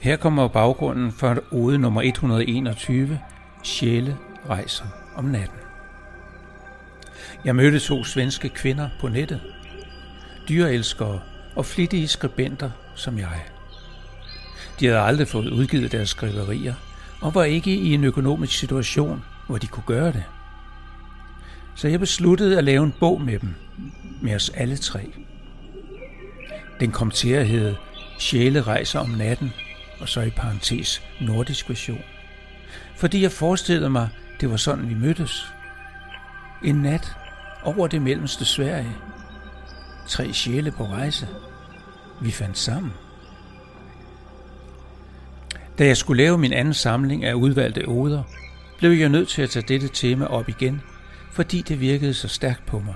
Her kommer baggrunden for ode nummer 121, Sjæle rejser om natten. Jeg mødte to svenske kvinder på nettet. Dyreelskere og flittige skribenter som jeg. De havde aldrig fået udgivet deres skriverier og var ikke i en økonomisk situation, hvor de kunne gøre det. Så jeg besluttede at lave en bog med dem, med os alle tre. Den kom til at hedde Sjæle rejser om natten og så i parentes nordisk version. Fordi jeg forestillede mig, det var sådan, vi mødtes. En nat over det mellemste Sverige. Tre sjæle på rejse. Vi fandt sammen. Da jeg skulle lave min anden samling af udvalgte oder, blev jeg nødt til at tage dette tema op igen, fordi det virkede så stærkt på mig.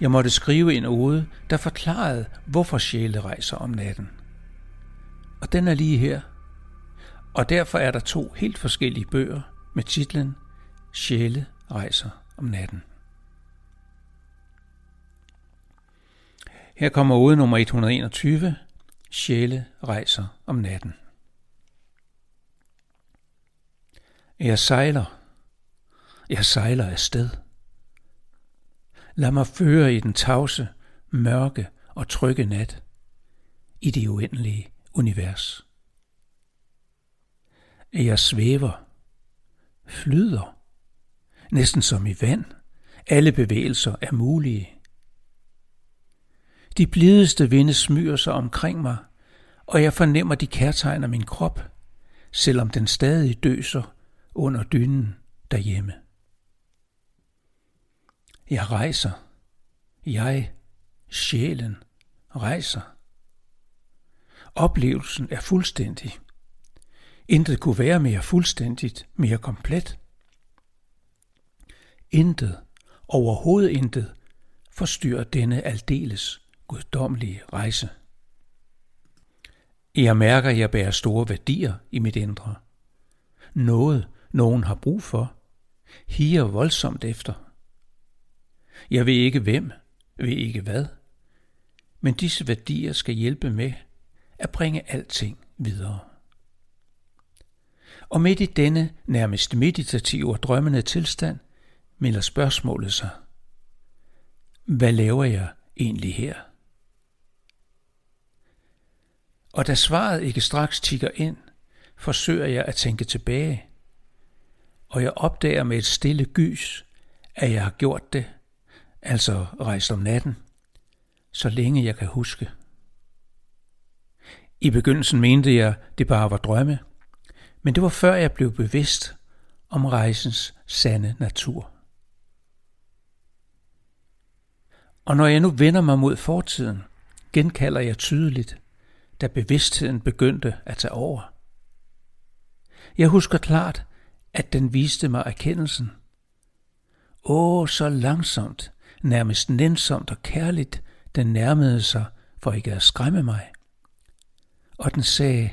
Jeg måtte skrive en ode, der forklarede, hvorfor sjæle rejser om natten – og den er lige her. Og derfor er der to helt forskellige bøger med titlen Sjæle rejser om natten. Her kommer ode nummer 121. Sjæle rejser om natten. Jeg sejler. Jeg sejler afsted. Lad mig føre i den tavse, mørke og trygge nat. I det uendelige univers. Jeg svæver, flyder, næsten som i vand. Alle bevægelser er mulige. De blideste vinde smyger sig omkring mig, og jeg fornemmer de kærtegner min krop, selvom den stadig døser under dynen derhjemme. Jeg rejser. Jeg, sjælen, rejser. Oplevelsen er fuldstændig. Intet kunne være mere fuldstændigt, mere komplet. Intet, overhovedet intet, forstyrrer denne aldeles guddommelige rejse. Jeg mærker, at jeg bærer store værdier i mit indre. Noget, nogen har brug for, higer voldsomt efter. Jeg ved ikke hvem, ved ikke hvad, men disse værdier skal hjælpe med at bringe alting videre. Og midt i denne nærmest meditative og drømmende tilstand melder spørgsmålet sig. Hvad laver jeg egentlig her? Og da svaret ikke straks tigger ind, forsøger jeg at tænke tilbage, og jeg opdager med et stille gys, at jeg har gjort det, altså rejst om natten, så længe jeg kan huske. I begyndelsen mente jeg, det bare var drømme, men det var før jeg blev bevidst om rejsens sande natur. Og når jeg nu vender mig mod fortiden, genkalder jeg tydeligt, da bevidstheden begyndte at tage over. Jeg husker klart, at den viste mig erkendelsen. Åh, så langsomt, nærmest nænsomt og kærligt, den nærmede sig for ikke at skræmme mig og den sagde,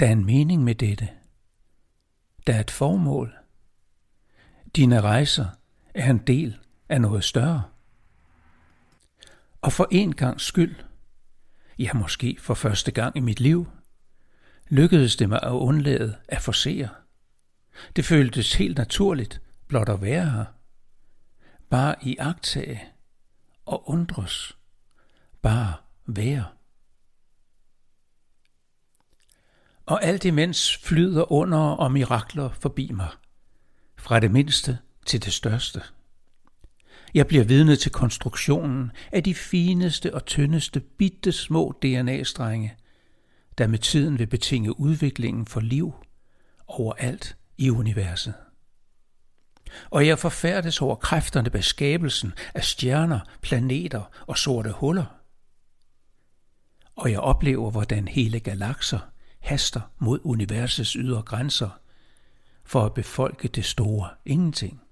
der er en mening med dette. Der er et formål. Dine rejser er en del af noget større. Og for en gang skyld, ja måske for første gang i mit liv, lykkedes det mig at undlade at forsere. Det føltes helt naturligt blot at være her. Bare i agtage og undres. Bare være. og alt imens flyder under og mirakler forbi mig, fra det mindste til det største. Jeg bliver vidne til konstruktionen af de fineste og tyndeste bitte små DNA-strenge, der med tiden vil betinge udviklingen for liv overalt i universet. Og jeg forfærdes over kræfterne bag skabelsen af stjerner, planeter og sorte huller. Og jeg oplever, hvordan hele galakser haster mod universets ydre grænser for at befolke det store ingenting.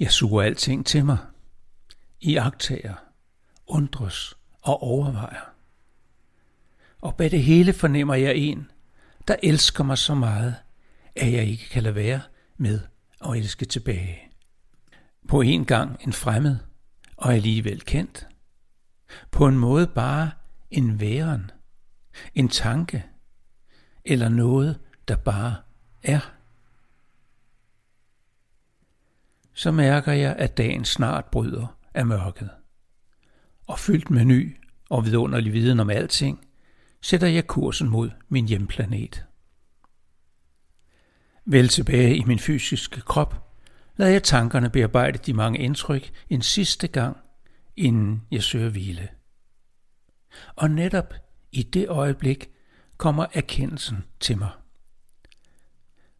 Jeg suger alting til mig, i agtager, undres og overvejer. Og bag det hele fornemmer jeg en, der elsker mig så meget, at jeg ikke kan lade være med at elske tilbage. På en gang en fremmed og alligevel kendt. På en måde bare en væren, en tanke eller noget, der bare er. Så mærker jeg, at dagen snart bryder af mørket. Og fyldt med ny og vidunderlig viden om alting, sætter jeg kursen mod min hjemplanet. Vel tilbage i min fysiske krop, lader jeg tankerne bearbejde de mange indtryk en sidste gang, inden jeg søger hvile. Og netop i det øjeblik kommer erkendelsen til mig.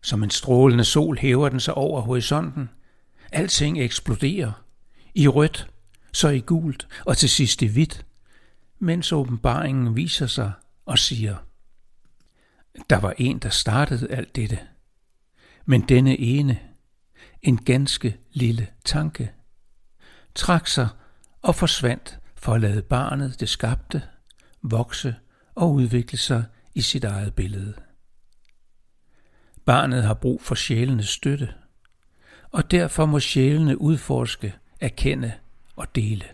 Som en strålende sol hæver den sig over horisonten. Alting eksploderer. I rødt, så i gult og til sidst i hvidt, mens åbenbaringen viser sig og siger, der var en, der startede alt dette. Men denne ene, en ganske lille tanke, trak sig og forsvandt for at lade barnet, det skabte, vokse og udvikle sig i sit eget billede. Barnet har brug for sjælenes støtte, og derfor må sjælene udforske, erkende og dele.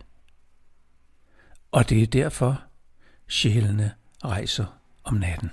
Og det er derfor, sjælene rejser om natten.